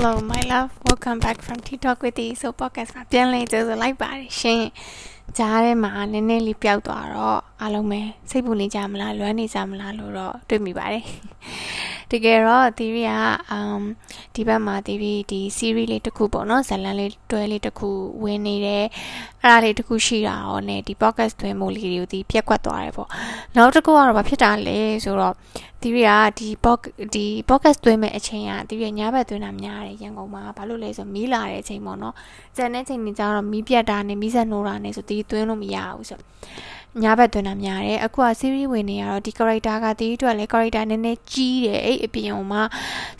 Hello my love welcome back from TikTok with the so podcast မှာပြန်လည်ကြိုဆိုလိုက်ပါတယ်ရှင် ကြားထဲမှာနည်းနည်းလေးပျောက်သွားတော့အားလုံးပဲစိတ်ပူနေကြမလားလွမ်းနေကြမလားလို့တော့တွေ့မိပါတယ်တကယ်တော့ theory က um ဒီဘက်မှာ theory ဒီ series လေးတစ်ခုပေါ့နော်ဇာတ်လမ်းလေးတွဲလေးတစ်ခုဝင်နေတယ်အဲ့ဒါလေးတစ်ခုရှိတာရော ਨੇ ဒီ podcast တွဲမို့လေးတွေကိုဒီပြက်ကွက်သွားတယ်ပေါ့နောက်တစ်ခုကတော့ဘာဖြစ်တာလဲဆိုတော့ theory ကဒီ pod ဒီ podcast တွဲမဲ့အချိန်က theory ညဘက်တွဲတာများတယ်ရန်ကုန်မှာဘာလို့လဲဆိုမီးလာတဲ့အချိန်ပေါ့နော်ကျန်တဲ့ချိန်တွေကျတော့မီးပြတ်တာနဲ့မီးဆက်နှိုးတာနဲ့ဆို theory တွဲလို့မရဘူးဆိုညဘက်တွင်တာများတယ်အခုက series ဝင်နေရတော့ဒီ character ကတီးအတွက်လည်း character နည်းနည်းကြီးတယ်အဲ့အပြင်မှာ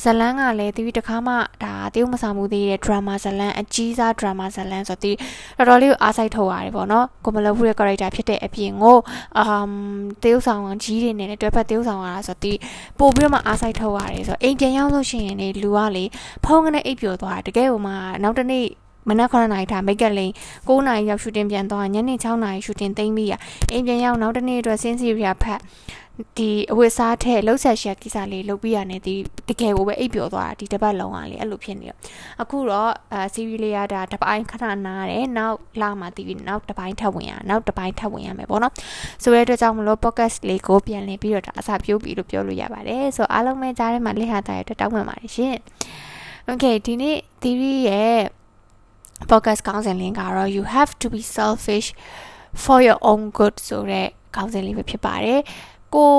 ဇလန်းကလည်းတီးတခါမှဒါတရုပ်မဆောင်မှုသေးတဲ့ drama ဇလန်းအကြီးစား drama ဇလန်းဆိုတီးတော်တော်လေးကိုအားစိုက်ထုတ်ရတယ်ပေါ့နော်ကိုမလဘူးရဲ့ character ဖြစ်တဲ့အပြင်ကိုအမ်တရုပ်ဆောင်ကြီးတွေနဲ့တွဲဖက်တရုပ်ဆောင်ရတာဆိုတီးပို့ပြီးတော့မှအားစိုက်ထုတ်ရတယ်ဆိုအိမ်ပြန်ရောက်လို့ရှိရင်လေလူကလေဖုန်းကနေအိပ်ပျော်သွားတယ်တကယ်ဟိုမှာနောက်တနေ့ မနက်9နာရီထားမိတ်ကလိန်9နာရီရောက်ရှူတင်ပြန်သွားညနေ6နာရီရှူတင်သိမ်းပြီးရအိမ်ပြန်ရောက်နောက်တနေ့အတွက်စင်းစီရီယာဖတ်ဒီအဝတ်စားထဲလှုပ်ဆက်ရှက်ကိစ္စလေးလုပ်ပြီးရတယ်ဒီတကယ်ကိုပဲအိပ်ပျော်သွားတာဒီတစ်ပတ်လုံးကလေအဲ့လိုဖြစ်နေတော့အခုတော့အဲစီရီလေးရတာတစ်ပိုင်းခဏနားတယ်နောက်လာမှတီးပြီးနောက်တစ်ပိုင်းထပ်ဝင်ရနောက်တစ်ပိုင်းထပ်ဝင်ရမယ်ပေါ့နော်ဆိုတဲ့အတွက်ကြောင့်မလို့ podcast လေးကိုပြန်လည်ပြီးတော့ဒါအစာပြိုးပြီးလို့ပြောလို့ရပါတယ်ဆိုအားလုံးပဲကြားထဲမှာလက်ဟာတာရတဲ့တောင်းပန်ပါတယ်ရှင် Okay ဒီနေ့ theory ရဲ့ podcast ကောင်းစဉ်လင်းကတော့ you have to be selfish for your own good ဆိုတဲ့ကောင်းစဉ်လေးပဲဖြစ်ပါတယ်ကို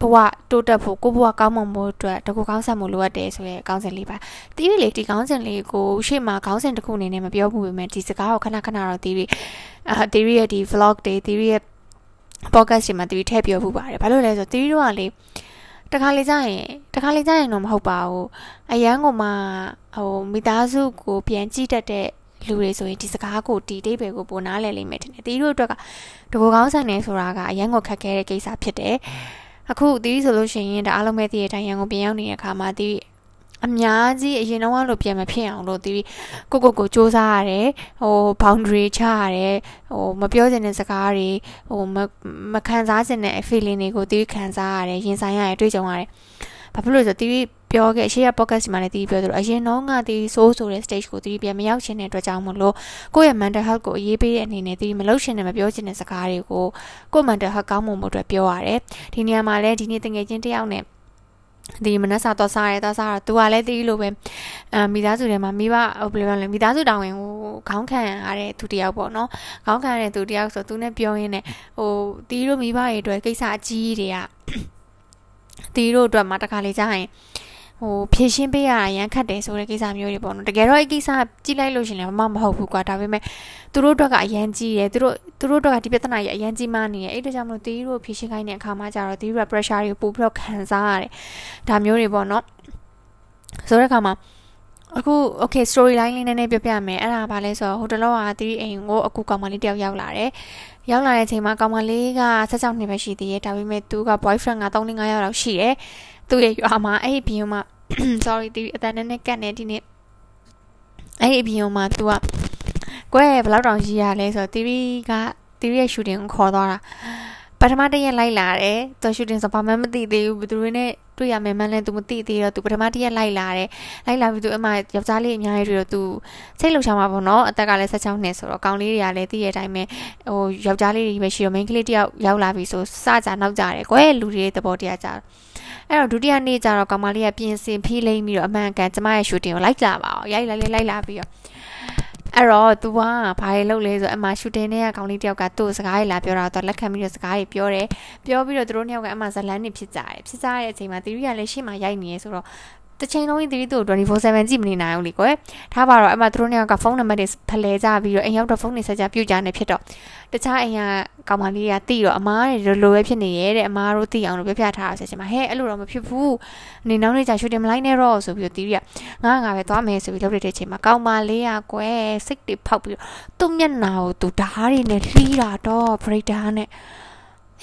ဘဝတိုးတက်ဖို့ကိုဘဝကောင်းမွန်ဖို့အတွက်တကူကောင်းဆက်မှုလိုအပ်တယ်ဆိုရဲကောင်းစဉ်လေးပါတီးရီလေဒီကောင်းစဉ်လေးကိုရှေ့မှာကောင်းစဉ်တစ်ခုအနေနဲ့မပြောဘူးပေမဲ့ဒီစကားကိုခဏခဏတော့တီးရီအာတီးရီရဲ့ဒီ vlog တွေတီးရီရဲ့ podcast တွေမှာတီးရီထည့်ပြောဖို့ပါတယ်ဘာလို့လဲဆိုတော့တီးရီတို့ကလေ တခါလေကြာရင်တခါလေကြာရင်တော့မဟုတ်ပါဘူးအရန်ကမှဟိုမိသားစုကိုပြန်ကြည့်တတ်တဲ့လူတွေဆိုရင်ဒီစကားကိုဒီအိဗယ်ကိုပိုနားလည်လိမ့်မယ်ထင်တယ်တီးတို့အတွက်ကတကူကောင်းဆန်နေဆိုတာကအရန်ကိုခက်ခဲတဲ့ကိစ္စဖြစ်တယ်အခုတီးဆိုလို့ရှိရင်ဒါအားလုံးပဲတည်ရတိုင်းရန်ကိုပြန်ရောက်နေတဲ့အခါမှာတီး အများကြီးအရင်တော့လို့ပြန်မဖြစ်အောင်လို့တီးကိုကိုကိုစူးစမ်းရတယ်ဟို boundary ချရတယ်ဟိုမပြောချင်တဲ့စကားတွေဟိုမခံစားချင်တဲ့ feeling တွေကိုတီးခံစားရတယ်ရင်ဆိုင်ရတယ်တွေ့ကြုံရတယ်ဘာဖြစ်လို့လဲဆိုတော့တီးပြောခဲ့ရှေ့က podcast မှာလည်းတီးပြောသလိုအရင်တော့ကတီးဆိုးဆိုတဲ့ stage ကိုတီးပြန်မရောက်ချင်တဲ့အတွက်ကြောင့်မလို့ကိုယ့်ရဲ့ mental health ကိုအရေးပေးတဲ့အနေနဲ့တီးမလုပ်ချင်တဲ့မပြောချင်တဲ့စကားတွေကိုကိုယ့် mental health ကောင်းမွန်ဖို့အတွက်ပြောရတယ်ဒီနေရာမှာလည်းဒီနေ့တငယ်ချင်းတယောက်နဲ့ ဒီမနက်စာတော့စားရဲတော့စားတော့သူကလည်းတီးလို့ပဲအမိသားစုထဲမှာမိဘဘယ်လိုပြောလဲမိသားစုတောင်းဝင်ကိုခေါင်းခံရတဲ့သူတယောက်ပေါ့နော်ခေါင်းခံရတဲ့သူတယောက်ဆိုသူနဲ့ပြောရင်းနဲ့ဟိုတီးလို့မိဘရဲ့အတွက်ကိစ္စအကြီးတွေကတီးတို့အတွက်မှာတခါလေကြာရင် ဟိုဖြည့်ရှင်းပေးရတာရမ်းခတ်တယ်ဆိုတဲ့ကိစ္စမျိုးတွေပေါ့နော်တကယ်တော့အဲ့ကိစ္စကြည့်လိုက်လို့ရှင်လည်းမမဟုတ်ဘူးကွာဒါပေမဲ့သူတို့အတွက်ကအရန်ကြီးတယ်သူတို့သူတို့အတွက်ကဒီပြဿနာကြီးအရန်ကြီးမှနေတယ်အဲ့ဒါကြောင့်မလို့တီးတို့ဖြည့်ရှင်းခိုင်းတဲ့အခါမှာကျတော့တီးတို့ pressure တွေပို့ပြီးတော့ခံစားရတယ်ဒါမျိုးတွေပေါ့နော်ဆိုတဲ့အခါမှာအခု okay story line လေးနည်းနည်းပြောပြမယ်အဲ့ဒါဘာလဲဆိုတော့ဟိုတလောကတီးအိမ်ကိုအခုကောင်မလေးတယောက်ရောက်လာတယ်ရောက်လာတဲ့အချိန်မှာကောင်မလေးက16နှစ်ပဲရှိသေးတယ်ဒါပေမဲ့သူက boyfriend က3 5ယောက်လောက်ရှိတယ် သူ့ရဲ့ရွာမှာအဲ့ဒီဘီယုံမှာ sorry တီအတန်နဲ့ကတ်နေဒီနေ့အဲ့ဒီဘီယုံမှာ तू ကကွဲဘယ်လောက်တောင်ကြီးရလဲဆိုတော့တီရီကတီရီရဲ့ shooting ကိုခေါ်သွားတာပထမတရက်လိုက်လာတယ်သူ shooting ဆိုဘာမှမသိသေးဘူးဘယ်သူတွေနဲ့တွေ့ရမယ်မှန်းလဲ तू မသိသေးတော့ तू ပထမတရက်လိုက်လာတယ်လိုက်လာပြီး तू အမှယောက်ျားလေးအများကြီးတွေ့တော့ तू စိတ်လှုပ်ရှားမှာပေါ့နော်အသက်ကလည်း16နှစ်ဆိုတော့ကောင်လေးတွေကလည်းသိရတဲ့အတိုင်းပဲဟိုယောက်ျားလေးတွေပဲရှိတော့ main ကလေးတယောက်ရောက်လာပြီဆိုစကြနောက်ကြတယ်ကွယ်လူတွေသဘောတရားကြ အဲ့တော့ဒုတိယနေ့ကျတော့ကောင်မလေးကပြင်ဆင်ဖိလိမ့်ပြီးတော့အမှန်ကန်ကျမရဲ့ shooting ကိုလိုက်ကြပါအောင်ရိုက်လိုက်လိုက်လိုက်လာပြီးတော့အဲ့တော့ तू ကဘာတွေလုပ်လဲဆိုအမှ shooting နဲ့ကကောင်လေးတယောက်ကသူ့စကားတွေလာပြောတာတော့လက်ခံပြီးတော့စကားတွေပြောတယ်ပြောပြီးတော့သူတို့နှစ်ယောက်ကအမှဇလန်းနေဖြစ်ကြတယ်ဖြစ်ကြတဲ့အချိန်မှာတီရီကလည်းရှေ့မှာရိုက်နေရဆိုတော့ တစ်ချိန်လုံးတီရီသူ့ကို24/7ကြည့်မနေနိုင်ဘူးလေကွယ်ထားပါတော့အမှသူတို့နှစ်ယောက်ကဖုန်းနံပါတ်တွေဖလှယ်ကြပြီးတော့အိမ်ရောက်တော့ဖုန်းတွေဆက်ကြပြုတ်ကြနေဖြစ်တော့တခြားအိမ်ကကောင်မလေးကတိတော့အမားတွေလိုလိုပဲဖြစ်နေရဲ့တဲ့အမားတို့တိအောင်လို့ပြပြထားတာဆက်ချင်မှာဟဲ့အဲ့လိုတော့မဖြစ်ဘူးနေနောက်နေ့ကျရှူတင်မလိုက်နဲ့တော့ဆိုပြီးတော့တီရီကငါငါပဲသွားမယ်ဆိုပြီးလုပ်တဲ့အချိန်မှာကောင်မလေးကကွယ်စိတ်တွေဖောက်ပြီးတော့သူ့မျက်နှာကိုသူဓားတွေနဲ့လှီးတာတော့ဘရိတ်ဒါနဲ့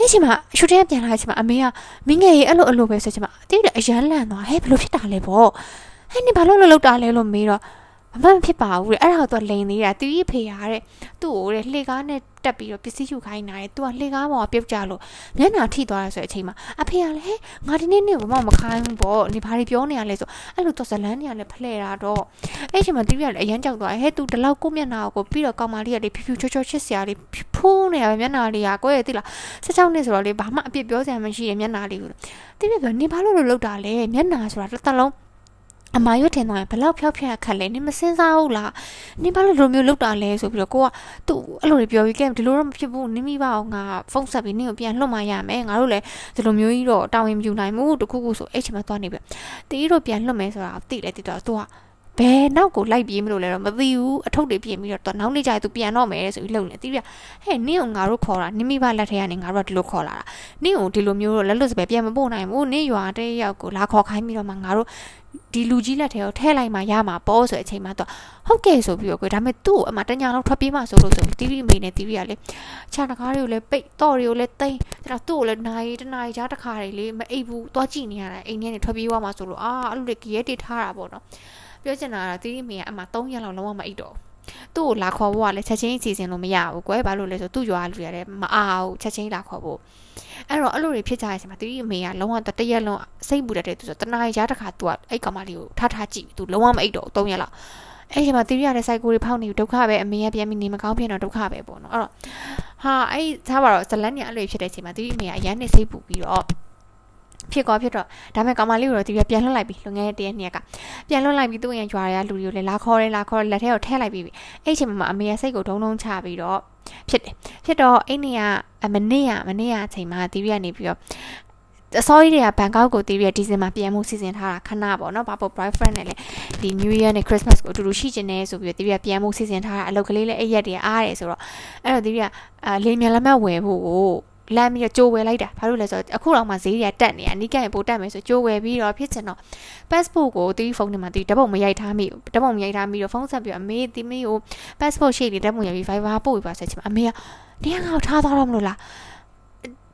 အဲ့ချိန်မှာရှူတင်ပြန်လာချိန်မှာအမေကမင်းငယ်ကြီးအဲ့လိုအဲ့လိုပဲဆိုချိန်မှာတိရီအရန်လန့်သွားဟဲ့ဘယ်လိုဖြစ်တာလဲပေါ့ဟဲ့နေဘာလို့လို့လောက်တာလဲလို့မေးတော့ မမဖြစ်ပါဘူးတဲ့အဲ့ဒါတော့လိန်သေးတာတီတီဖေရတဲ့သူ့ကိုတဲ့လှေကားနဲ့တက်ပြီးတော့ပစ္စည်းယူခိုင်းတာတဲ့သူကလှေကားပေါ်ပြုတ်ကြလို့မျက်နှာထိသွားရဆိုတဲ့အချိန်မှာအဖေကလည်းဟဲ့ငါဒီနေ့နေ့ဘာမှမခိုင်းဘူးပေါ့နေဘာတွေပြောနေရလဲဆိုအဲ့လိုတော့ဇလန်းနေရလဲဖလှဲတာတော့အဲ့ချိန်မှာတီတီကလည်းအရန်ကြောက်သွားဟဲ့သူဒီလောက်ကိုမျက်နှာကိုပြီးတော့ကောင်မလေးကလေဖြူဖြူချောချောချစ်စရာလေးဖိုးနေရမျက်နှာလေးကကိုယ့်ရဲ့တိလား16နှစ်ဆိုတော့လေဘာမှအပြစ်ပြောစရာမရှိရဲ့မျက်နှာလေးကိုတီတီကနေဘာလို့လို့လောက်တာလဲမျက်နှာဆိုတာတစ်သက်လုံး အမာရွတ်ထင်တော့ဘလောက်ဖြောက်ဖြက်ခက်လဲနင်မစင်းစားဘူးလားနင်ဘာလို့လိုမျိုးလုပ်တာလဲဆိုပြီးတော့ကိုကသူ့အဲ့လိုတွေပြောပြီးကဲဒီလိုတော့မဖြစ်ဘူးနင်မိပါအောင်ငါဖုန်းဆက်ပြီးနင်ကိုပြန်လွှတ်မှရမယ်ငါတို့လည်းဒီလိုမျိုးကြီးတော့တာဝန်မယူနိုင်ဘူးတခုခုဆိုအဲ့ချိန်မှာသွားနေပြီတီးတို့ပြန်လွှတ်မယ်ဆိုတာသိလဲသိတော့သူက ဘယ်နောက်ကိုလိုက်ပြေးမလို့လဲတော့မသိဘူးအထုပ်တွေပြင်ပြီးတော့နောက်နေ့ကျရင်သူပြန်တော့မယ်ဆိုပြီးလုံနေတီးပြဟဲ့နင့်ကိုငါတို့ခေါ်တာနိမိဘလက်ထဲကနေငါတို့ကဒီလိုခေါ်လာတာနင့်ကိုဒီလိုမျိုးတော့လက်လွတ်စပယ်ပြန်မပို့နိုင်ဘူးနင့်ရွာတဲ့ရောက်ကိုလာခေါ်ခိုင်းပြီးတော့မှငါတို့ဒီလူကြီးလက်ထဲကိုထဲလိုက်မှရမှာပေါ့ဆိုတဲ့အချိန်မှာတော့ဟုတ်ကဲ့ဆိုပြီးတော့ကိုဒါပေမဲ့သူ့ကိုအမှတညာလောက်ထွက်ပြေးမှဆိုလို့ဆိုတီဗီမိနဲ့တီဗီကလေခြာတကားတွေကိုလည်းပိတ်တော့တွေကိုလည်းတိမ့်ဒါတော့သူ့ကိုလည်းနိုင်တနားကြားတစ်ခါတွေလေမအိပ်ဘူးသွားကြည့်နေရတာအိမ်ထဲနေထွက်ပြေးသွားမှဆိုလို့အာအဲ့လိုလေကြရဲတိထားတာပေါ့နော် ပြောချင်တာကတီဗီမိကအမှ3ရက်လောက်လုံးဝမအိပ်တော့သူ့ကိုလာခေါ်ဖို့ကလည်းချက်ချင်းအစီအစဉ်လို့မရဘူးကွယ်ဘာလို့လဲဆိုသူ့ရွာလူရတယ်မအားဘူးချက်ချင်းလာခေါ်ဖို့အဲ့တော့အဲ့လိုတွေဖြစ်ကြတဲ့အချိန်မှာတီတီအမေကလုံးဝတရက်လုံးစိတ်ပူတတ်တယ်သူဆိုတနားရတခါသူကအဲ့ကောင်မလေးကိုထားထားကြည့်သူလုံးဝမအိတ်တော့3ရက်လောက်အဲ့ဒီမှာတီတီရတဲ့ cycle တွေဖောက်နေဒုက္ခပဲအမေကပြန်ပြီးနေမကောင်းဖြစ်တော့ဒုက္ခပဲပေါ့နော်အဲ့တော့ဟာအဲ့သားပါတော့ဇလန်ညအဲ့လိုဖြစ်တဲ့အချိန်မှာတီတီအမေကအရန်နေစိတ်ပူပြီးတော့ ဖြစ်ကောဖြစ်တော့ဒါပေမဲ့ကောင်မလေးကိုတော့ဒီပြပြန်လွှတ်လိုက်ပြီလွန်ခဲ့တဲ့တရက်နှစ်ရက်ကပြန်လွှတ်လိုက်ပြီးသူ့ရဲ့ရွာတွေကလူတွေကိုလည်းလာခေါ်တယ်လာခေါ်လက်ထဲကိုထည့်လိုက်ပြီးပြီအဲ့ချိန်မှာအမေကစိတ်ကိုဒုံဒုံချပြီးတော့ဖြစ်တယ်ဖြစ်တော့အဲ့နေကမနေ့ကမနေ့ကအချိန်မှာတီဗီကနေပြီးတော့အစောကြီးတွေကဘန်ကောက်ကိုတီးပြီးဒီဇင်ဘာပြန်မှုစီစဉ်ထားတာခဏပေါ့နော်ဘာပေါ့ boyfriend နဲ့လည်းဒီ New Year နဲ့ Christmas ကိုအတူတူရှိကျင်နေဆိုပြီးတီးပြီးပြန်မှုစီစဉ်ထားတာအလုပ်ကလေးလည်းအဲ့ရက်တွေအားတယ်ဆိုတော့အဲ့တော့တီးပြီးကလေမြန်လက်မှတ်ဝယ်ဖို့ကို လမ်းပြီးတော့ကြိုးဝယ်လိုက်တာဘာလို့လဲဆိုတော့အခုတော့မှဈေးတွေကတက်နေရနီးကရင်ပိုတက်မယ်ဆိုကြိုးဝယ်ပြီးတော့ဖြစ်ချင်တော့ passport ကိုတီးဖုန်းထဲမှာတီးဓာတ်ပုံမရိုက်ထားမိဓာတ်ပုံမရိုက်ထားမိတော့ဖုန်းဆက်ပြီးအမေတီမေကို passport ရှိတယ်ဓာတ်ပုံရိုက်ပြီး Viber ပို့ပြီးပါဆက်ချင်အမေကနေငါ့ကိုထားသွားတော့မလို့လား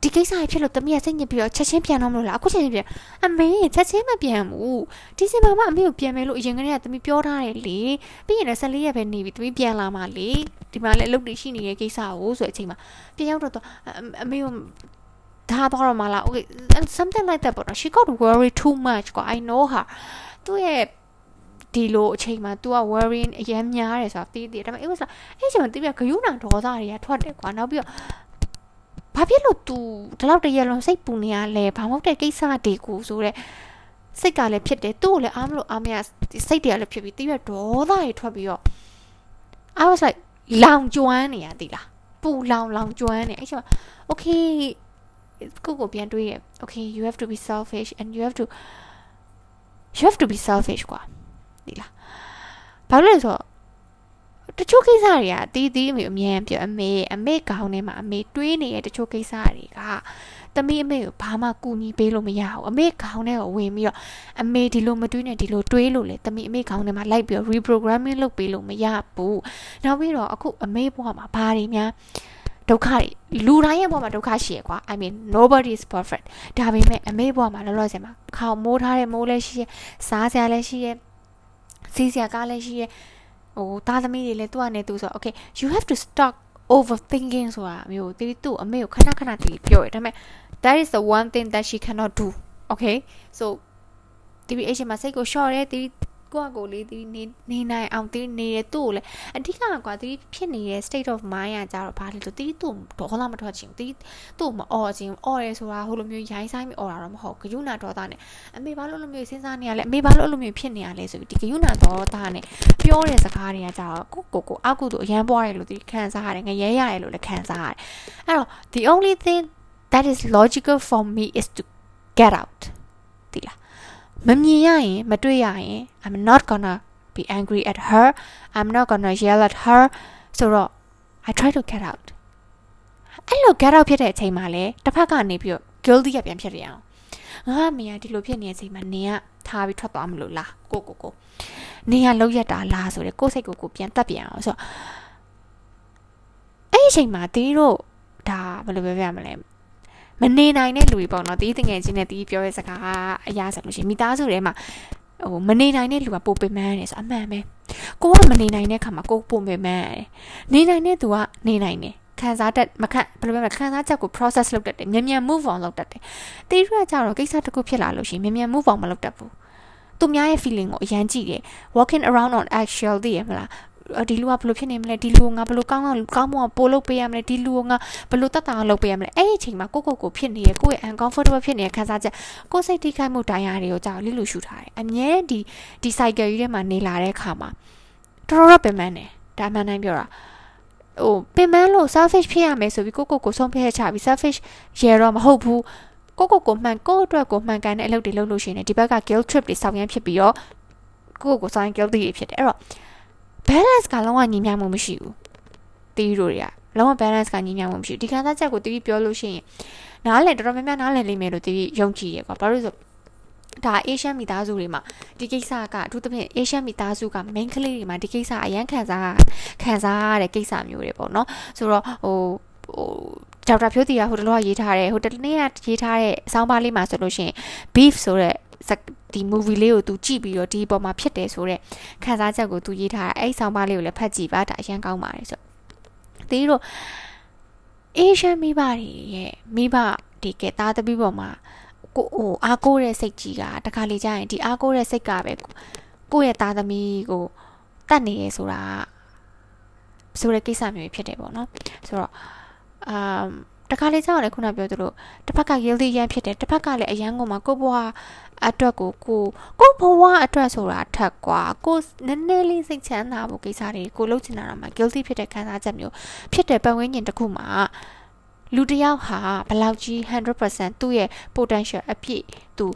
ဒီကိစ္စဖြစ်လို့တမီးကစိတ်ညစ်ပြီးတော့ချက်ချင်းပြန်တော့မလို့လားအခုချက်ချင်းပြန်အမေချက်ချင်းမပြန်ဘူးဒီစင်မှာမအမေကိုပြန်မယ်လို့အရင်ကတည်းကတမီးပြောထားတယ်လေပြီးရင်လည်း14ရက်ပဲနေပြီတမီးပြန်လာမှလေ ဒီမှာလည်းအလုပ်တွေရှိနေတဲ့ကိစ္စကိုဆိုတဲ့အချိန်မှာပြန်ရောက်တော့အမေကိုဒါတော့တော့မလား okay and something like that ပေါ့နော် she got worry too much ကွာ i know her သူ့ရဲ့ဒီလိုအချိန်မှာ तू က worrying အရင်များတယ်ဆိုတာသိသေးတယ်ဒါပေမဲ့ it was like အဲ့ချိန်မှာတိပြဂယုဏဒေါသတွေကထွက်တယ်ကွာနောက်ပြီးတော့ဘာဖြစ်လို့ तू ဒီလောက်တရက်လုံးစိတ်ပူနေရလဲဘာမှမဟုတ်တဲ့ကိစ္စတွေကိုဆိုတော့စိတ်ကလည်းဖြစ်တယ်သူ့ကိုလည်းအားမလို့အားမရစိတ်တွေကလည်းဖြစ်ပြီးတိပြဒေါသတွေထွက်ပြီးတော့ I was like လောင်ကျွမ်းနေရသည်လားပူလောင်လောင်ကျွမ်းနေအဲ့ချိန်မှာ okay ကိုကိုပြန်တွေးရ okay you have to be selfish and you have to you have to be selfish ကွာဒီလားဘာလို့လဲဆိုတော့တချို့ကိစ္စတွေကတီးတီးအမေအမြဲပြောအမေအမေကောင်းထဲမှာအမေတွေးနေတဲ့တချို့ကိစ္စတွေက သမီးအမေကိုဘာမှကူညီပေးလို့မရဘူးအမေခေါင်းထဲကိုဝင်ပြီးတော့အမေဒီလိုမတွေးနဲ့ဒီလိုတွေးလို့လေသမီးအမေခေါင်းထဲမှာလိုက်ပြီးတော့ reprogramming လုပ်ပေးလို့မရဘူးနောက်ပြီးတော့အခုအမေဘဝမှာဘာတွေများဒုက္ခတွေလူတိုင်းရဲ့ဘဝမှာဒုက္ခရှိရကွာ I mean nobody is perfect ဒါပေမဲ့အမေဘဝမှာလောလောဆယ်မှာခေါင်းမိုးထားတဲ့မိုးလည်းရှိရစားစရာလည်းရှိရစီးစရာကားလည်းရှိရဟိုသားသမီးတွေလည်းသူ့အနေနဲ့သူဆို okay you have to stop overthinking ဆိုတာမျိုးတီးသူ့အမေကိုခဏခဏတီးပြောရဒါပေမဲ့ that is the one thing that she cannot do okay so တီး H မှာစိတ်ကို short တယ်တီး ကိုကကိုလေးတီးနေနေနိုင်အောင်တီးနေတယ်သူ့ကိုလည်းအဓိကကွာတီးဖြစ်နေတဲ့ state of mind ကကြတော့ဘာလဲဆိုတီးသူ့ဒေါသမထွက်ချင်တီးသူ့မအော်ချင်အော်ရဲဆိုတာဟိုလိုမျိုးရိုင်းဆိုင်ပြီးအော်တာတော့မဟုတ်ဂယုဏဒေါသနဲ့အမေဘာလို့လိုမျိုးစဉ်းစားနေရလဲအမေဘာလို့လိုမျိုးဖြစ်နေရလဲဆိုပြီးဒီဂယုဏဒေါသနဲ့ပြောတဲ့စကားတွေကကြတော့ကိုကိုကိုအောက်ကုသို့အရန်ပွားတယ်လို့တီးခံစားရတယ်ငရဲရတယ်လို့လည်းခံစားရတယ်အဲ့တော့ the only thing that is logical for me is to get out ဒီလား မမြင်ရရင်မတွေ့ရရင် I'm not gonna be angry at her I'm not gonna yell at her ဆိုတော့ I try to get out အဲ့လို get out ဖြစ်တဲ့အချိန်မှာလေတစ်ဖက်ကနေပြီးတော့ guilty ကပြန်ဖြစ်ရအောင်ငါမင်းကဒီလိုဖြစ်နေတဲ့အချိန်မှာနင်ကထားပြီးထွက်သွားမလို့လားကိုကိုကိုနင်ကလောက်ရတာလားဆိုတဲ့ကိုစိတ်ကိုကိုပြန်တက်ပြန်အောင်ဆိုတော့အဲ့ဒီအချိန်မှာတီးတို့ဒါဘယ်လိုပြောပြမလဲ မနေနိုင်တဲ့လူတွေပေါ့နော်တီးတငယ်ချင်းနဲ့တီးပြောတဲ့စကားအရာဆိုလို့ရှိရင်မိသားစုထဲမှာဟိုမနေနိုင်တဲ့လူကပိုပင်ပန်းနေဆိုအမှန်ပဲကိုကမနေနိုင်တဲ့ခါမှာကိုပုံပေမှန်းရတယ်နေနိုင်တဲ့သူကနေနိုင်တယ်ခံစားတတ်မခံဘယ်လိုပြောမလဲခံစားချက်ကို process လုပ်တတ်တယ်မြန်မြန် move on လုပ်တတ်တယ်တီးရကြတော့ကိစ္စတစ်ခုဖြစ်လာလို့ရှိရင်မြန်မြန် move on မလုပ်တတ်ဘူးသူများရဲ့ feeling ကိုအရန်ကြည့်တယ် walking around on eggshell သိရမလား ဒီလူကဘလို့ဖြစ်နေမလဲဒီလူကငါဘလို့ကောင်းအောင်ကောင်းမအောင်ပို့လုပ်ပေးရမလဲဒီလူကငါဘလို့တက်တာအောင်လုပ်ပေးရမလဲအဲ့ဒီအချိန်မှာကိုကိုကိုဖြစ်နေရကိုယ့်ရဲ့ uncomfortable ဖြစ်နေတဲ့ခံစားချက်ကိုယ်စိတ်ထိခိုက်မှုတရားတွေကိုကြောက်လိလူရှူထားတယ်အမြဲဒီဒီ cycle ကြီးထဲမှာနေလာတဲ့အခါမှာတော်တော်ပင်ပန်းတယ်ဒါမှန်တိုင်းပြောတာဟိုပင်ပန်းလို့ selfish ဖြစ်ရမယ်ဆိုပြီးကိုကိုကိုဆုံးဖြတ်ချပြီး selfish ရေတော့မဟုတ်ဘူးကိုကိုကိုမှန်ကိုအတွက်ကိုမှန်ကန်တဲ့အလုပ်တွေလုပ်လို့ရှိရင်ဒီဘက်က guilt trip တွေဆောင်ရမ်းဖြစ်ပြီးတော့ကိုကိုကိုဆောင် guilty တွေဖြစ်တယ်အဲ့တော့ balance ကလုံးဝညီမျှမှုမရှိဘူးတီးတို့တွေကလုံးဝ balance ကညီမျှမှုမရှိဘူးဒီခံစားချက်ကိုတီးပြောလို့ရှိရင်နားလည်တော်တော်များများနားလည်လိမ့်မယ်လို့တီးယုံကြည်ရကွာဘာလို့လဲဆိုဒါအေရှန်မိသားစုတွေမှာဒီကိစ္စကအထူးသဖြင့်အေရှန်မိသားစုက main ကလေးတွေမှာဒီကိစ္စအရန်ခံစားခံစားရတဲ့ကိစ္စမျိုးတွေပေါ့နော်ဆိုတော့ဟိုဟိုဒေါက်တာဖြိုးတီကဟိုတလောကရေးထားတယ်ဟိုတနေ့ကရေးထားတဲ့အဆောင်းပါးလေးမှာဆိုလို့ရှိရင် beef ဆိုတဲ့ ဒီ movie လေးကို तू ကြည့်ပြီးတော့ဒီပေါ်မှာဖြစ်တယ်ဆိုတော့ခံစားချက်ကို तू ရေးထားတာအဲ့ဆောင်းပါးလေးကိုလည်းဖတ်ကြည့်ပါဒါအရင်ကောင်းပါတယ်ဆိုတီးတို့အေရှန်မိဘတွေရဲ့မိဘဒီကသားသမီးပေါ်မှာကိုဟိုအားကိုးတဲ့စိတ်ကြီးကတခါလေကြာရင်ဒီအားကိုးတဲ့စိတ်ကပဲကိုယ့်ရဲ့သားသမီးကိုတတ်နေရဆိုတာဆိုတဲ့ကိစ္စမျိုးဖြစ်တယ်ပေါ့နော်ဆိုတော့အမ်တခါလေကြောက်လည်းခုနပြောသလိုတစ်ဖက်က guilty ရမ်းဖြစ်တယ်တစ်ဖက်ကလည်းအရန်ကုန်မှာကိုဘွား အတွက်ကိုကိုကိုဘဝအတွက်ဆိုတာထက်กว่าကိုနည်းနည်းလေးစိတ်ချမ်းသာဖို့ကိစ္စတွေကိုလုပ်ချင်တာတော့မှ guilty ဖြစ်တဲ့ခံစားချက်မျိုးဖြစ်တဲ့ပတ်ဝန်းကျင်တစ်ခုမှာလူတယောက်ဟာဘလောက်ကြီး100%သူ့ရဲ့ potential အပြည့်သူ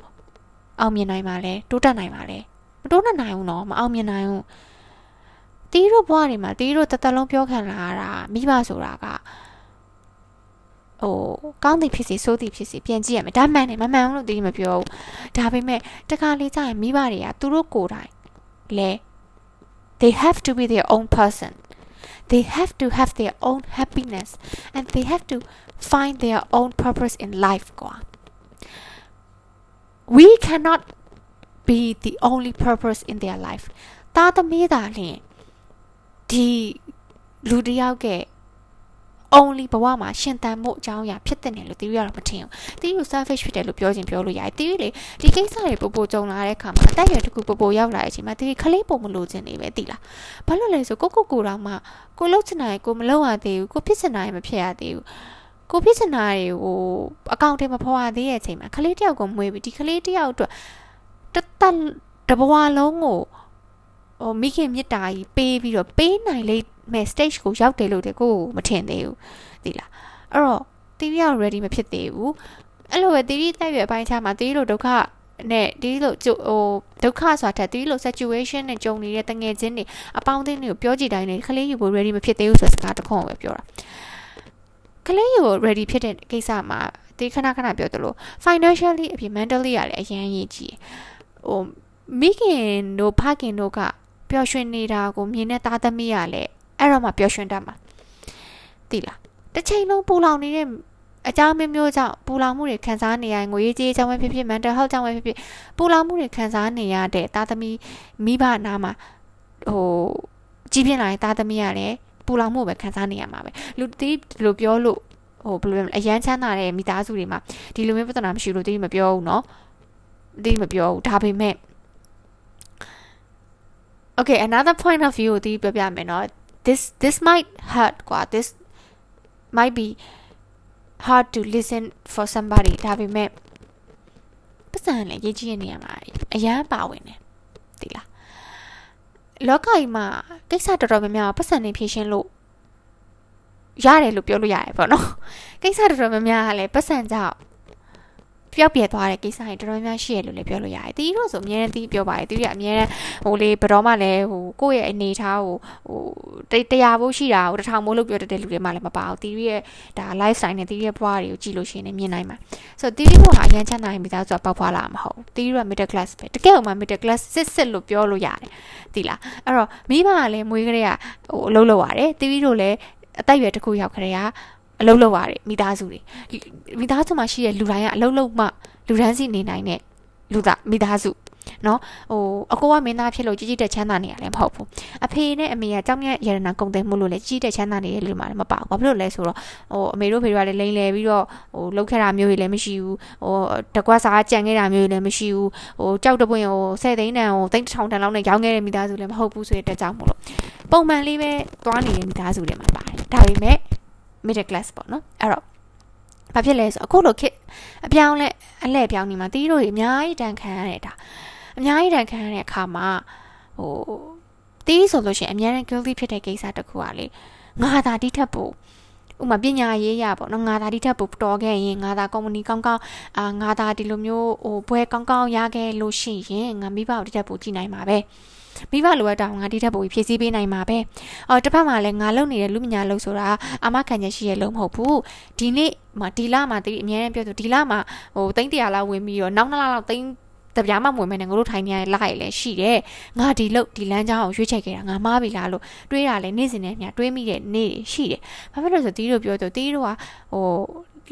အောင်မြင်နိုင်ပါလဲတိုးတက်နိုင်ပါလဲမတိုးတက်နိုင်ဘူးเนาะမအောင်မြင်နိုင်ဘူးတီးတို့ဘွားတွေမှာတီးတို့တသက်လုံးပြောခံလာရတာမိဘဆိုတာက ဟိုကောင်းသည်ဖြစ်စီဆိုးသည်ဖြစ်စီပြန်ကြည့်ရမယ်ဒါမှန်တယ်မမှန်ဘူးလို့တီးမပြောဘူးဒါပေမဲ့တခါလေးကြာရင်မိဘတွေကသူတို့ကိုယ်တိုင်လဲ they have to be their own person they have to have their own happiness and they have to find their own purpose in life ကွာ we cannot be the only purpose in their life တာသမီးသာလျှင်ဒီလူတယောက်က only ဘဝမှာရှင်သန်မှုအကြောင်းအရာဖြစ်တဲ့နယ်လို့တီးရတော့မထင်ဘူးတီးရ selfish ဖြစ်တယ်လို့ပြောခြင်းပြောလို့ရတယ်တီးရလေဒီကိစ္စတွေပို့ပို့ကြုံလာတဲ့အခါမှာအတက်ရွယ်တစ်ခုပို့ပို့ရောက်လာတဲ့အချိန်မှာတီးခလေးပုံမလို့ခြင်းနေပဲတီးလားဘာလို့လဲဆိုကိုကိုကိုတောင်မှကိုလှုပ်ချင်တာကိုမလှုပ်ရသေးဘူးကိုဖြစ်ချင်တာမဖြစ်ရသေးဘူးကိုဖြစ်ချင်တာတွေကိုအကောင့်ထဲမှာဖော်ရသေးတဲ့အချိန်မှာခလေးတယောက်ကိုမွေးပြီးဒီခလေးတယောက်အတွက်တတ်တဘဝလုံးကိုဟိုမိခင်မြစ်တာကြီးပေးပြီးတော့ပေးနိုင်လိမ့် မယ် stage ကိုရောက်တယ်လို့တကိုမထင်သေးဘူးသိလားအဲ့တော့တီရီက ready မဖြစ်သေးဘူးအဲ့လိုပဲတီရီတက်ရွယ်အပိုင်းခြားမှာတီရီလိုဒုက္ခနဲ့တီရီလိုဟိုဒုက္ခဆိုတာထက်တီရီလို situation နဲ့ကြုံနေတဲ့တငယ်ချင်းတွေအပေါင်းအသင်းတွေကိုပြောကြည့်တိုင်းနေခလေးယူဖို့ ready မဖြစ်သေးဘူးဆိုတဲ့စကားတစ်ခုပဲပြောတာကလေးယူ ready ဖြစ်တဲ့ကိစ္စမှာဒီခဏခဏပြောသလို financially အပြင် mentally ရလည်းအရင်ရေးကြည့်ဟိုမိခင်တို့ဖခင်တို့ကပျော်ရွှင်နေတာကိုမြင်တဲ့သားသမီးကလည်း အဲ့တော့မှပျော်ရွှင်တတ်မှာသိလားတစ်ချိန်လုံးပူလောင်နေတဲ့အကြောင်းမျိုးမျိုးကြောင့်ပူလောင်မှုတွေခံစားနေရငွေရေးကြေးအကြောင်းပဲဖြစ်ဖြစ် mental health ကြောင့်ပဲဖြစ်ဖြစ်ပူလောင်မှုတွေခံစားနေရတဲ့သားသမီးမိဘနာမှာဟိုကြီးပြင်းလာတဲ့သားသမီးကလည်းပူလောင်မှုပဲခံစားနေရမှာပဲလူတီးဒီလိုပြောလို့ဟိုဘယ်လိုလဲအရန်ချမ်းသာတဲ့မိသားစုတွေမှာဒီလိုမျိုးပြဿနာမရှိလို့တီးမပြောဘူးเนาะတီးမပြောဘူးဒါပေမဲ့ Okay another point of view ကိုတီးပြောပြမယ်เนาะ this this might hurt กว่า this might be hard to listen for somebody ဒါပေမဲ့ပတ်စံလည်းရေးကြည့်ရနေရမှာအရန်ပါဝင်တယ်ဒီလားလောကကြီးမှာကိစ္စတော်တော်များများပတ်စံနေဖြည့်ရှင်းလို့ရတယ်လို့ပြောလို့ရတယ်ပေါ့နော်ကိစ္စတော်တော်များများကလည်းပတ်စံကြောင့် ပျောက်ပြဲသွားတဲ့ကိစ္စတွေတော်တော်များရှိရလို့လည်းပြောလို့ရတယ်။တီးတို့ဆိုအများနဲ့တီးပြောပါတယ်။တီးရအများနဲ့ဟိုလေဘယ်တော့မှလည်းဟိုကိုယ့်ရဲ့အနေထားကိုဟိုတရားဖို့ရှိတာဟိုတစ်ထောင်မိုးလို့ပြောတတ်တဲ့လူတွေမှလည်းမပါဘူး။တီးရဲ့ဒါ lifestyle နဲ့တီးရဲ့ဘဝတွေကိုကြည့်လို့ရှိရင်လည်းမြင်နိုင်မှာ။ဆိုတော့တီးတို့ဟာအရန်ချမ်းသာရင်မိသားစုကပေါက်ဖွာလာမှာမဟုတ်ဘူး။တီးတို့က middle class ပဲ။တကယ်လို့မှ middle class စစ်စစ်လို့ပြောလို့ရတယ်။တီးလား။အဲ့တော့မိဘကလည်းမွေးကလေးကဟိုအလုပ်လုပ်ရတယ်။တီးတို့လည်းအသက်အရွယ်တစ်ခုရောက်ခရေက အလုပ်လုပ်ရတယ်မိသားစုတွေမိသားစုမှာရှိတဲ့လူတိုင်းကအလုပ်လုပ်မှလူတန်းစီနေနိုင်တဲ့လူသားမိသားစုနော်ဟိုအကိုကမင်းသားဖြစ်လို့ကြီးကြီးတက်ချမ်းသာနေရလည်းမဟုတ်ဘူးအဖေနဲ့အမေကကြောက်မြတ်ရတနာကုန်တယ်မှုလို့လည်းကြီးတက်ချမ်းသာနေရလို့မှလည်းမပါဘူးဘာဖြစ်လို့လဲဆိုတော့ဟိုအမေတို့ဖေတို့ကလည်းလိန်လဲပြီးတော့ဟိုလောက်ခဲ့တာမျိုးတွေလည်းမရှိဘူးဟိုတကွာစားကြံခဲ့တာမျိုးတွေလည်းမရှိဘူးဟိုကြောက်တပွင့်ဟိုဆယ်သိန်းတန်ဟိုသိန်းတစ်ထောင်တန်လောက်နဲ့ရောင်းခဲ့တဲ့မိသားစုလည်းမဟုတ်ဘူးဆိုတဲ့တက်ကြောင်မို့လို့ပုံမှန်လေးပဲသွားနေတဲ့မိသားစုတွေမှာပါတယ်ဒါပေမဲ့ middle class ပေါ့နော်အဲ့တော့ဘာဖြစ်လဲဆိုအခုလိုခက်အပြောင်းလဲအလဲပြောင်းနေမှာတီးတို့တွေအများကြီးတန်ခံရတဲ့ဒါအများကြီးတန်ခံရတဲ့အခါမှာဟိုတီးဆိုလို့ရှိရင်အများနဲ့ guilty ဖြစ်တဲ့ကိစ္စတစ်ခုอ่ะလေငါသာတိထက်ဖို့ဥမာပညာရေးရပေါ့နော်ငါသာဒီထက်ပိုတော်ခဲ့ရင်ငါသာကုမ္ပဏီကောင်းကောင်းအာငါသာဒီလိုမျိုးဟိုဘွဲကောင်းကောင်းရခဲ့လို့ရှိရင်ငါမိဘကိုဒီထက်ပိုကြည့်နိုင်မှာပဲ မိဘလိုအပ်တာငါဒီထက်ပိုဖြည့်ဆည်းပေးနိုင်မှာပဲအော်တစ်ဖက်မှာလည်းငါလုံနေတဲ့လူမညာလုံဆိုတာအမခံချက်ရှိရဲ့လုံမဟုတ်ဘူးဒီနေ့မှာဒီလမှာတီးအများနဲ့ပြောဆိုဒီလမှာဟိုသိန်း100လောက်ဝင်ပြီးတော့နောက်နှစ်လလောက်သိန်းတပြားမှမဝင်မဲနဲ့ငါတို့ထိုင်နေရတဲ့လိုက်လည်းရှိတယ်ငါဒီလုတ်ဒီလမ်းကြောင်းကိုရွေးချယ်ခဲ့တာငါမားပြီလားလို့တွေးတာလည်းနေ့စဉ်နဲ့မျှတွေးမိတဲ့နေ့ရှိတယ်ဘာဖြစ်လို့ဆိုတီးတို့ပြောတော့တီးတို့ကဟို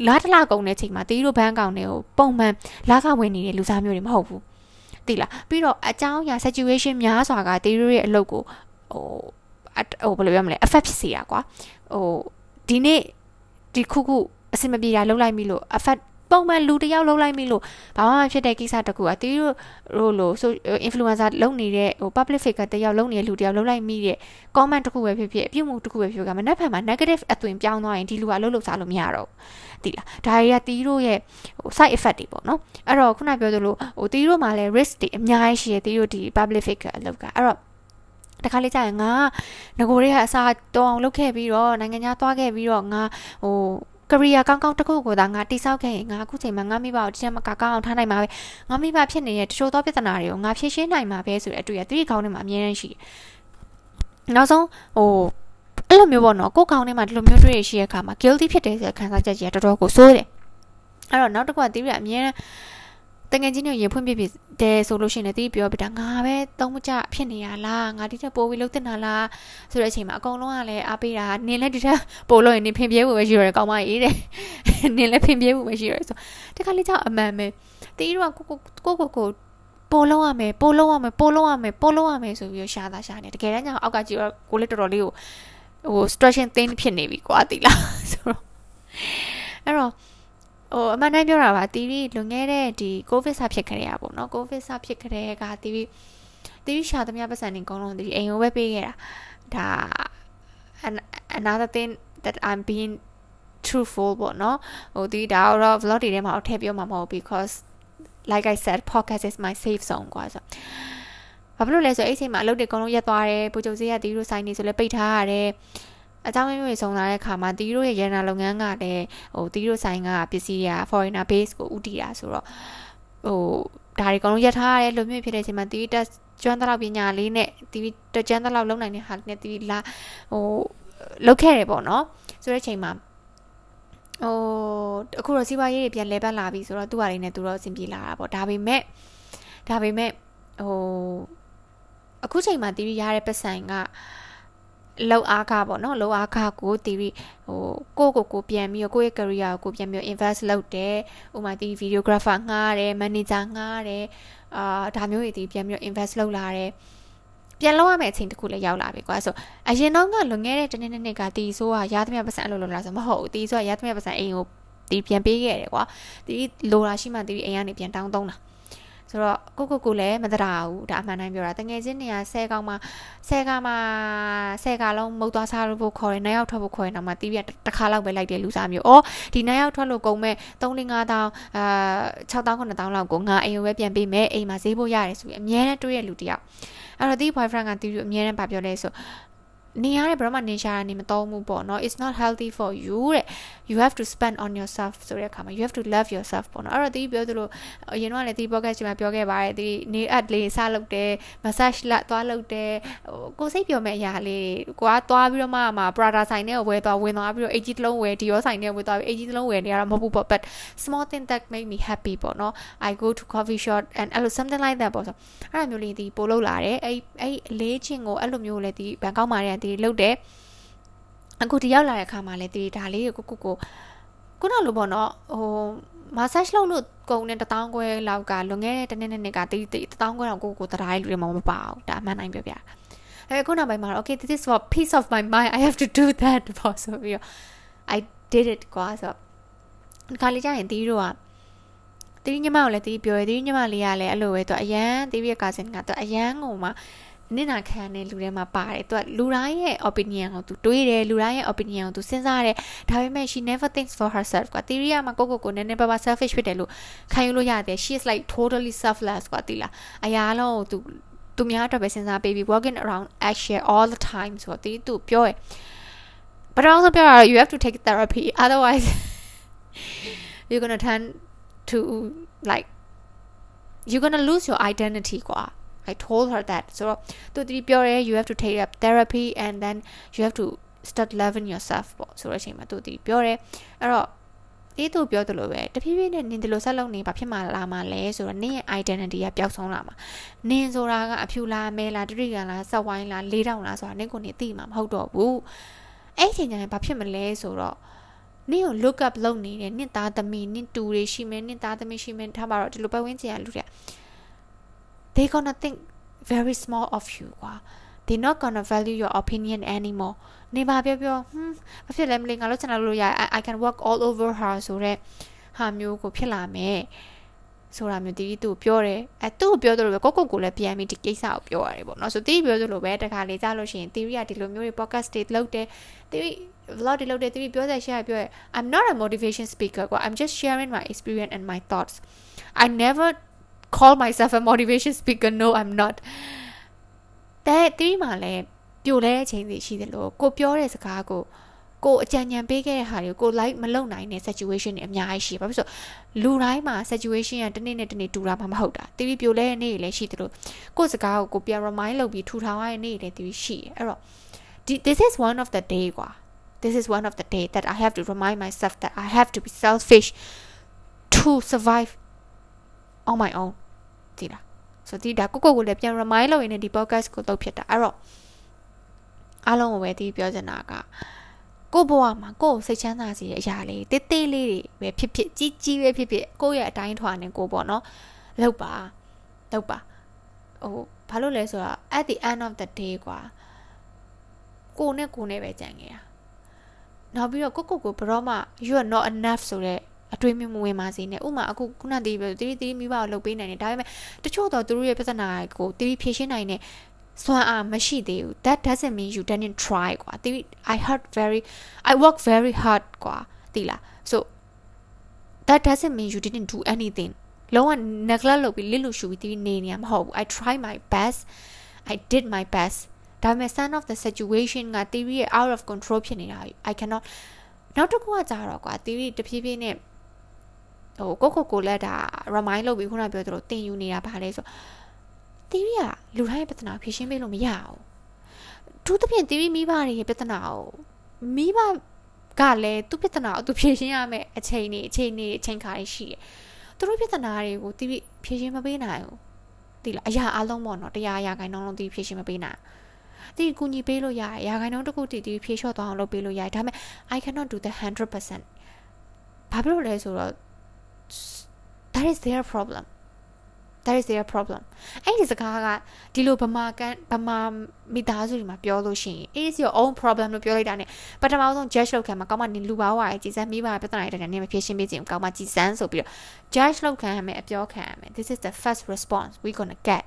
လာတလာကုန်တဲ့ချိန်မှာတီးတို့ဘန်းကောင်တွေကိုပုံမှန်လာခဝင်နေတဲ့လူစားမျိုးတွေမဟုတ်ဘူး သိလားပြီးတော့အကြောင်းအရာ situation များစွာကတီးတို့ရဲ့အလုပ်ကိုဟိုဟိုဘယ်လိုပြောမလဲ affect ဖြစ်စေတာကွာဟိုဒီနေ့ဒီခုခုအဆင်မပြေတာလုပ်လိုက်ပြီလို့ affect ပုံမှန်လူတယောက်လုံးလိုက်မိလို့ဘာမှမဖြစ်တဲ့ကိစ္စတခုอ่ะတီးတို့တို့လို့ဆို influencer လုပ်နေတဲ့ဟို public figure တယောက်လုံးနေတဲ့လူတယောက်လုံးလိုက်မိတဲ့ comment တခုပဲဖြစ်ဖြစ်အပြုတ်မှုတခုပဲဖြစ်ဖြစ်ကမနက်ဖြန်မှာ negative အသွင်ပြောင်းသွားရင်ဒီလူကလှုပ်လှုပ်စားလို့မရတော့ဘူးတိလားဒါတွေကတီးတို့ရဲ့ဟို side effect တွေပေါ့နော်အဲ့တော့ခုနပြောသလိုဟိုတီးတို့မှာလည်း risk တွေအများကြီးရှိတယ်တီးတို့ဒီ public figure အလုပ်ကအဲ့တော့တခါလေးကြာရင်ငါငကိုတွေကအစားတောင်းလုပ်ခဲ့ပြီးတော့နိုင်ငံခြားသွားခဲ့ပြီးတော့ငါဟို ကရိယာကောင်းကောင်းတစ်ခုကိုသာငါတိဆောက်ခဲ့ရင်ငါအခုချိန်မှာငါမိဘကိုတစ်ချက်မကကောင်းအောင်ထားနိုင်မှာပဲငါမိဘဖြစ်နေတဲ့တချို့သောပြဿနာတွေကိုငါဖြေရှင်းနိုင်မှာပဲဆိုတဲ့အတွေ့အကြုံခေါင်းထဲမှာအများကြီးရှိတယ်နောက်ဆုံးဟိုအဲ့လိုမျိုးပေါ့နော်ကိုယ်ခေါင်းထဲမှာဒီလိုမျိုးတွေ့ရရှိတဲ့အခါမှာ guilty ဖြစ်တယ်ဆိုတဲ့ခံစားချက်ကြီးကတော်တော်ကိုဆိုးတယ်အဲ့တော့နောက်တစ်ခုကတီးရအမြဲ တငယ်ချင်းတွေရေဖွင့်ပြပြတယ်ဆိုလို့ရှိရင်လည်းတီးပြောပြတာငါပဲသုံးမကြဖြစ်နေရလားငါဒီထက်ပိုပြီးလုပ်တင်တာလားဆိုတဲ့အချိန်မှာအကုန်လုံးကလည်းအားပေးတာနင်လည်းဒီထက်ပိုလို့ရင်နင်ဖင်ပြဲဖို့ပဲရှိရတယ်ကောင်းမကြီးတဲ့နင်လည်းဖင်ပြဲဖို့ပဲရှိရတယ်ဆိုတခါလေးကြောက်အမှန်ပဲတီးတော့ကိုကိုကိုကိုပိုလုံးရမယ်ပိုလုံးရမယ်ပိုလုံးရမယ်ပိုလုံးရမယ်ဆိုပြီးရှာတာရှာနေတကယ်တမ်းကျအောက်ကကြည့်တော့ကိုလည်းတော်တော်လေးကိုဟို stretching thin ဖြစ်နေပြီကွာတီလားဆိုတော့အဲ့တော့ ဟိုအမှန်တမ်းပြောတာပါတီဗီလွန်ခဲ့တဲ့ဒီကိုဗစ်ဆဖြစ်ခဲ့ရပါဘောနော်ကိုဗစ်ဆဖြစ်ခဲ့တဲ့ကတီဗီတီဗီရှာသမျှပတ်စံနေအကုန်လုံးတီဗီအိမ်ကိုပဲပေးခဲ့တာဒါ another thing that i'm being truthful ပေါ့နော်ဟိုဒီဒါတော့ vlog တွေထဲမှာထည့်ပြောမှာမဟုတ် because like i said podcast is my safe zone กว่าဆိုဘာဖြစ်လို့လဲဆိုအဲ့ချိန်မှာအလုပ်တွေအကုန်လုံးရပ်သွားတယ်ပူချုပ်စေးရတီးတို့ဆိုင်နေဆိုလဲပိတ်ထားရတယ် အကြောင်းမျိုးတွေစုံလာတဲ့အခါမှာတီးတို့ရဲ့ရန်နာလုပ်ငန်းကလည်းဟိုတီးတို့ဆိုင်ကပစ္စည်းတွေက foreigner base ကိုဥတည်တာဆိုတော့ဟိုဒါတွေအကုန်လုံးရပ်ထားရတယ်လို့မျိုးဖြစ်တဲ့အချိန်မှာတီးတက်ကျွမ်းတဲ့လောက်ပညာလေးနဲ့တီးတကျွမ်းတဲ့လောက်လုံနိုင်တဲ့ဟာနဲ့တီးလာဟိုလုတ်ခဲ့တယ်ပေါ့နော်ဆိုတဲ့အချိန်မှာဟိုအခုတော့စီးပွားရေးတွေပြန်လဲပတ်လာပြီဆိုတော့သူ့ဟာလေးနဲ့သူတော့အဆင်ပြေလာတာပေါ့ဒါပေမဲ့ဒါပေမဲ့ဟိုအခုချိန်မှာတီးရရတဲ့ပတ်စံက လောက်အားခပေါ့နော်လောက်အားခကိုတီရီဟိုကိုကိုကိုပြန်ပြီးကိုယ့်ရဲ့ career ကိုပြန်ပြီး invest လုပ်တယ်ဥပမာတီ videographer ငှားတယ် manager ငှားတယ်အာဒါမျိုးတွေတီပြန်ပြီး invest လုပ်လာတယ်ပြန်လောက်ရမယ့်အချိန်တစ်ခုလည်းရောက်လာပြီကွာဆိုအရင်တော့ကလွန်ခဲ့တဲ့တနေ့နေ့ကတီဆိုးကရသမျှပတ်စံအလုပ်လုပ်လာဆိုမဟုတ်ဘူးတီဆိုးကရသမျှပတ်စံအိမ်ကိုတီပြန်ပေးခဲ့တယ်ကွာတီလိုတာရှိမှတီအိမ်ကနေပြန်တောင်းသုံးတာ ဆိုတော့ကိုကိုကိုလည်းမတရာဘူးဒါအမှန်တမ်းပြောတာတငယ်ချင်းနေရ10ကောင်မှ10ကောင်မှ10ကောင်လုံးမုတ်သွားစားဖို့ခေါ်တယ်နှစ်ယောက်ထွက်ဖို့ခေါ်ရင်တော့မှတီးပြတစ်ခါလောက်ပဲလိုက်တယ်လူစားမျိုး။အော်ဒီနှစ်ယောက်ထွက်လို့ကုန်မဲ့3 5တောင်းအာ6တောင်း9တောင်းလောက်ကိုငါအိမ်ကိုပဲပြန်ပေးမယ်အိမ်မှာဈေးဖို့ရတယ်ဆိုပြီးအများနဲ့တွေးရလူတယောက်။အဲ့တော့ဒီ boyfriend ကတီးပြီးအများနဲ့ဗာပြောလဲဆို နေရတဲ့ဘယ်တော့မှနေရှာတာနေမတော်ဘူးပေါ့နော် it's not healthy for you တဲ့ you have to spend on yourself ဆိုတဲ့အခါမှာ you have to love yourself ပေါ့နော်အဲ့တော့ဒီပြောသလိုအရင်တော့လည်းဒီ podcast မှာပြောခဲ့ပါတယ်ဒီနေအပ်လေးစလုပ်တယ် massage လာသွားလုပ်တယ်ဟိုကိုစိတ်ပြောမဲ့အရာလေးကိုကသွားပြီးတော့မှမှာ Prada ဆိုင်နဲ့ဝယ်သွားဝင်သွားပြီးတော့ AG တလုံးဝယ် Dior ဆိုင်နဲ့ဝယ်သွားပြီး AG တလုံးဝယ်နေရတာမဟုတ်ဘူးပေါ့ but small thing that make me happy ပေါ့နော် I go to coffee shop and အဲ့လို something like that ပေါ့ဆိုအဲ့လိုမျိုးလေးဒီပို့လုပ်လာတယ်အဲ့အဲ့လေးချင်းကိုအဲ့လိုမျိုးလေးဒီဘန်ကောက်မှာတည်းဒီလုပ်တယ်အခုဒီရောက်လာတဲ့အခါမှာလည်းဒီဒါလေးကိုကိုကိုခုနလိုပေါ့နော်ဟို massage လုပ်လို့ကုန်တဲ့1000ခွဲလောက်ကလွန်ခဲ့တဲ့တစ်နှစ်နှစ်ကတီးတီး1000ခွဲတော့ကိုကိုတရားလူတွေမမပါဘူးဒါအမှန်တိုင်းပြောပြအဲခုနောက်ပိုင်းမှာ okay this is for peace of my mind i have to do that ပေါ့ဆိုပြီးတော့ i did it ကွာဆိုတော့ခါလေးကျရင်တီးတို့ကတီးညီမကိုလည်းတီးပြောရတီးညီမလေးကလည်းအဲ့လိုပဲသူအရန်တီးရဲ့ကာစင်ကသူအရန်ကိုမှ နင့်နာခံတဲ့လူတွေမှာပါတယ်သူကလူတိုင်းရဲ့ opinion ကိုသူတွေးတယ်လူတိုင်းရဲ့ opinion ကိုသူစဉ်းစားတယ်ဒါပေမဲ့ she never thinks for herself ကွာ theory မှာကိုကိုကိုနည်းနည်းပါးပါ selfish ဖြစ်တယ်လို့ခံယူလို့ရတယ် she is like totally selfless ကွာတိလားအရာလုံးကိုသူသူများအတွက်ပဲစဉ်းစားပေးပြီး walking around action all the time ဆိုတော့တီးသူပြောရယ် but also ပြောရ you have to take therapy otherwise you're going to turn to like you're going to lose your identity ကွာ I told her that ဆိုတော့သူတီးပြောရဲ you have to take up therapy and then you have to start loving yourself ပေါ့ဆိုတော့အချိန်မှာသူတီးပြောရဲအဲ့တော့ဒီသူပြောသလိုပဲတဖြည်းဖြည်းနဲ့နင်ဒီလိုဆက်လုပ်နေဘာဖြစ်မှလာမှာလဲဆိုတော့နင်ရဲ့ identity ကပျောက်ဆုံးလာမှာနင်ဆိုတာကအဖြူလားမဲလားတတိကလားဆက်ဝိုင်းလားလေးတောင်လားဆိုတာနင်ကိုနေသိမှာမဟုတ်တော့ဘူးအဲ့ချိန်ကျရင်ဘာဖြစ်မလဲဆိုတော့နင့်ကို look up လုပ်နေတဲ့နင့်သားသမီးနင့်တူတွေရှိမယ်နင့်သားသမီးရှိမယ်ထားပါတော့ဒီလိုပတ်ဝန်းကျင်ကလူတွေ they gonna think very small of you ကွာ they not gonna value your opinion anymore နေပါပြောပြောဟွန်းမဖြစ်လဲမလေးငါလို့ချင်တာလို့ရ I can work all over her ဆိုတော့ဟာမျိုးကိုဖြစ်လာမယ်ဆိုတာမျိုးတီးသူပြောတယ်အဲသူ့ကိုပြောသလိုပဲကိုကိုကိုလည်းပြန်ပြီးဒီကိစ္စကိုပြောရတယ်ပေါ့နော်ဆိုတီးပြောသလိုပဲတခါလေကြားလို့ရှိရင်တီးရီကဒီလိုမျိုးတွေ podcast တွေလုပ်တယ်တီး vlog တွေလုပ်တယ်တီးပြောတဲ့ share ပြောရ I'm not a motivation speaker ကွာ I'm just sharing my experience and my thoughts I never call myself a motivation speaker no I'm not တဲ့တီးမှာလည်းပြိုလဲတဲ့အချိန်တွေရှိတယ်လို့ကိုပြောတဲ့စကားကိုကိုအကြံဉာဏ်ပေးခဲ့တဲ့ဟာတွေကို like မလုပ်နိုင်တဲ့ situation တွေအများကြီးရှိဘာဖြစ်လို့လူတိုင်းမှာ situation ကတစ်နေ့နဲ့တစ်နေ့တူတာမှမဟုတ်တာတီးပြိုလဲတဲ့နေ့တွေလည်းရှိတယ်လို့ကိုစကားကိုကိုပြန် remind လုပ်ပြီးထူထောင်ရတဲ့နေ့တွေလည်းတီးရှိတယ်အဲ့တော့ this is one of the day ကွာ this is one of the day that I have to remind myself that I have to be selfish to survive on my own ဒီလားဆိုဒီဒါကိုကိုကိုလည်းပြန် remind လုပ်ရင်းနဲ့ဒီ podcast ကိုလုပ်ဖြစ်တာအဲ့တော့အားလုံးကိုပဲဒီပြောချင်တာကကိုဘဝမှာကိုစိတ်ချမ်းသာစေတဲ့အရာလေးတေးသေးလေးတွေပဲဖြစ်ဖြစ်ကြီးကြီးပဲဖြစ်ဖြစ်ကိုရဲ့အတိုင်းထွာနေကိုပေါ့နော်လောက်ပါလောက်ပါဟိုဘာလို့လဲဆိုတော့ at the end of the day ကွာကိုနဲ့ကိုနဲ့ပဲကြံခဲ့ရနောက်ပြီးတော့ကိုကိုကိုဘရောမှ you are not enough ဆိုတဲ့ အတွေးမြင်မဝင်ပါစေနဲ့ဥမာအခုခုနတည်းပဲတီးတီးမိဘကိုလှုပ်ပေးနိုင်တယ်ဒါပေမဲ့တချို့တော့သူတို့ရဲ့ပြဿနာကိုတီးဖြေရှင်းနိုင်တဲ့စွမ်းအားမရှိသေးဘူး that doesn't mean you didn't try ကွာတီး I heard very I work very hard ကွာတီးလား so that doesn't mean you didn't do anything လုံးဝ neglect လုပ်ပြီးလစ်လို့ရှူပြီးတီးနေနေရမဟုတ်ဘူး I try my best I did my best ဒါပေမဲ့ son of the situation က theory ရဲ့ out of control ဖြစ်နေတာ I cannot နောက်တစ်ခုကကြတော့ကွာ theory တဖြည်းဖြည်းနဲ့ ဟိုကိုကိုကိုလက်ဒါ remind လုပ်ပြီးခုနပြောသလိုတင်ယူနေတာဗာလဲဆို theory ကလူတိုင်းရဲ့ပြဿနာဖြေရှင်းပေးလို့မရဘူးသူသဖြင့် theory မိဘတွေရဲ့ပြဿနာကိုမိဘကလည်းသူပြဿနာကိုသူဖြေရှင်းရမယ်အချိန်နေအချိန်နေအချိန်ခါရှိတယ်သူတို့ပြဿနာတွေကို theory ဖြေရှင်းမပေးနိုင်ဘူးဒီလားအရာအလုံးပေါ့နော်တရားအရာခိုင်နှုန်းလုံး theory ဖြေရှင်းမပေးနိုင်ဒီကူညီပေးလို့ရတယ်ရာခိုင်နှုန်းတစ်ခုတည်တည်ဖြေလျှော့သွားအောင်လုပ်ပေးလို့ရတယ်ဒါပေမဲ့ I cannot do the 100%ဘာဖြစ်လို့လဲဆိုတော့ that is their problem that is their problem အဲ့ဒီစကားကဒီလိုဗမာကန်ဗမာမိသားစုတွေမှာပြောလို့ရှိရင် it is your own problem လို့ပြောလိုက်တာ ਨੇ ပထမဆုံး judge လုပ်ခံမှာကောင်းမနေလူပါဝါရဲ့ကြည်စမ်းမိဘပြဿနာတွေတည်းနဲ့မဖြေရှင်းပေးခြင်းကောင်းမကြည်စမ်းဆိုပြီးတော့ judge လုပ်ခံရမယ်အပြောခံရမယ် this is the first response we gonna get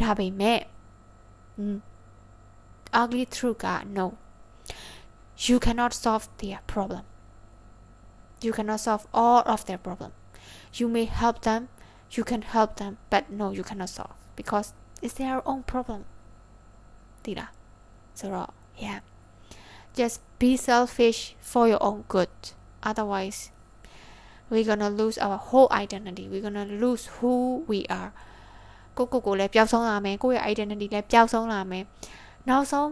ဒါပေမဲ့ ugly truth က no you cannot solve their problem you cannot solve all of their problem you may help them you can help them but no you cannot solve because it's their own problem ဒီလားဆိုတော့ yeah just be selfish for your own good otherwise we're gonna lose our whole identity we're gonna lose who we are ကိုကိုကိုလည်းပျောက်ဆုံးလာမယ်ကိုယ့်ရဲ့ identity လည်းပျောက်ဆုံးလာမယ်နောက်ဆုံး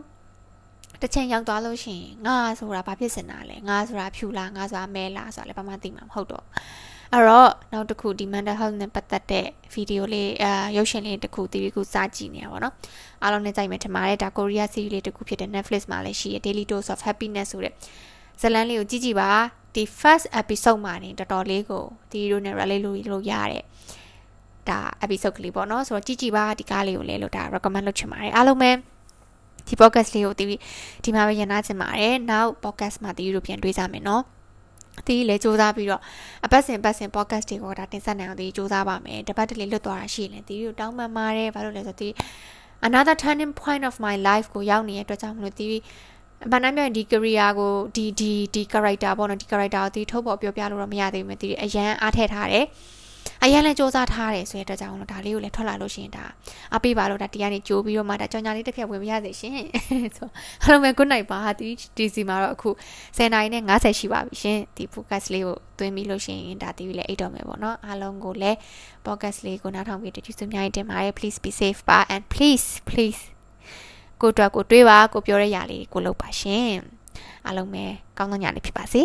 တစ်ချိန်ရောက်သွားလို့ရှိရင်ငါဆိုတာဘာဖြစ်စင်တာလဲငါဆိုတာဖြူလားငါဆိုတာမဲလားဆိုတာလည်းဘာမှသိမှာမဟုတ်တော့ အဲ့တော့နောက်တစ်ခုဒီ mental health နဲ့ပတ်သက်တဲ့ဗီဒီယိုလေးအာရုပ်ရှင်လေးတစ်ခုတီးပြီးခုစားကြည့်နေရပါတော့အားလုံးနဲ့ကြိုက်မယ်ထင်ပါတယ်ဒါကိုရီးယား series လေးတစ်ခုဖြစ်တဲ့ Netflix မှာလည်းရှိရ Daily Dose of Happiness ဆိုတဲ့ဇလန်းလေးကိုကြည့်ကြည့်ပါဒီ first episode မှာနေတော်တော်လေးကိုဒီလိုနဲ့ relate လုပ်လို့ရတယ်ဒါ episode ကလေးပေါ့နော်ဆိုတော့ကြည့်ကြည့်ပါဒီကားလေးကိုလည်းလို့ဒါ recommend လုပ်ချင်ပါတယ်အားလုံးပဲဒီ podcast လေးကိုဒီဒီမှာပဲရနာချင်ပါတယ်နောက် podcast မှာဒီလိုပြန်တွေ့ကြမယ်နော် ဒီလည်းစူးစမ်းပြီးတော့အပတ်စဉ်ပတ်စဉ် podcast တွေကိုဒါတင်ဆက်နိုင်အောင်ဒီစူးစမ်းပါမယ်တပတ်တလေလွတ်သွားတာရှိရင်ဒီကိုတောင်းပန်ပါတယ်ဘာလို့လဲဆိုတော့ဒီ another turning point of my life ကိုရောက်နေတဲ့အတွက်ကြောင့်မလို့ဒီအမှန်တမ်းပြောရင်ဒီ career ကိုဒီဒီဒီ character ပေါ့နော်ဒီ character ကိုဒီထုတ်ဖို့ပြောပြလို့တော့မရသေးဘူးမြဒီအရန်အားထည့်ထားတယ် အရင်လည်းစူးစမ်းထားတယ်ဆိုတဲ့အတွက်ကြောင့်လို့ဒါလေးကိုလည်းထွက်လာလို့ရှိရင်ဒါအပေးပါလို့ဒါတရားနေကြိုးပြီးတော့မှဒါကြောင်ညာလေးတစ်ဖြတ်ဝင်ပြရစေရှင်ဆိုအားလုံးပဲ good night ပါဒီဒီစီမှာတော့အခု10နာရီနဲ့50ရှိပါပြီရှင်ဒီ podcast လေးကိုသွင်းပြီးလို့ရှိရင်ဒါတီးပြီးလည်းအိတ်တော့မယ်ပေါ့နော်အားလုံးကိုလည်း podcast လေးကိုနားထောင်ပြီးတည်စုများတင်ပါတယ် please be safe ပါ and please please ကိုတော့ကိုတွေးပါကိုပြောတဲ့ຢာလေးကိုလုပ်ပါရှင်အားလုံးပဲကောင်းသောညလေးဖြစ်ပါစေ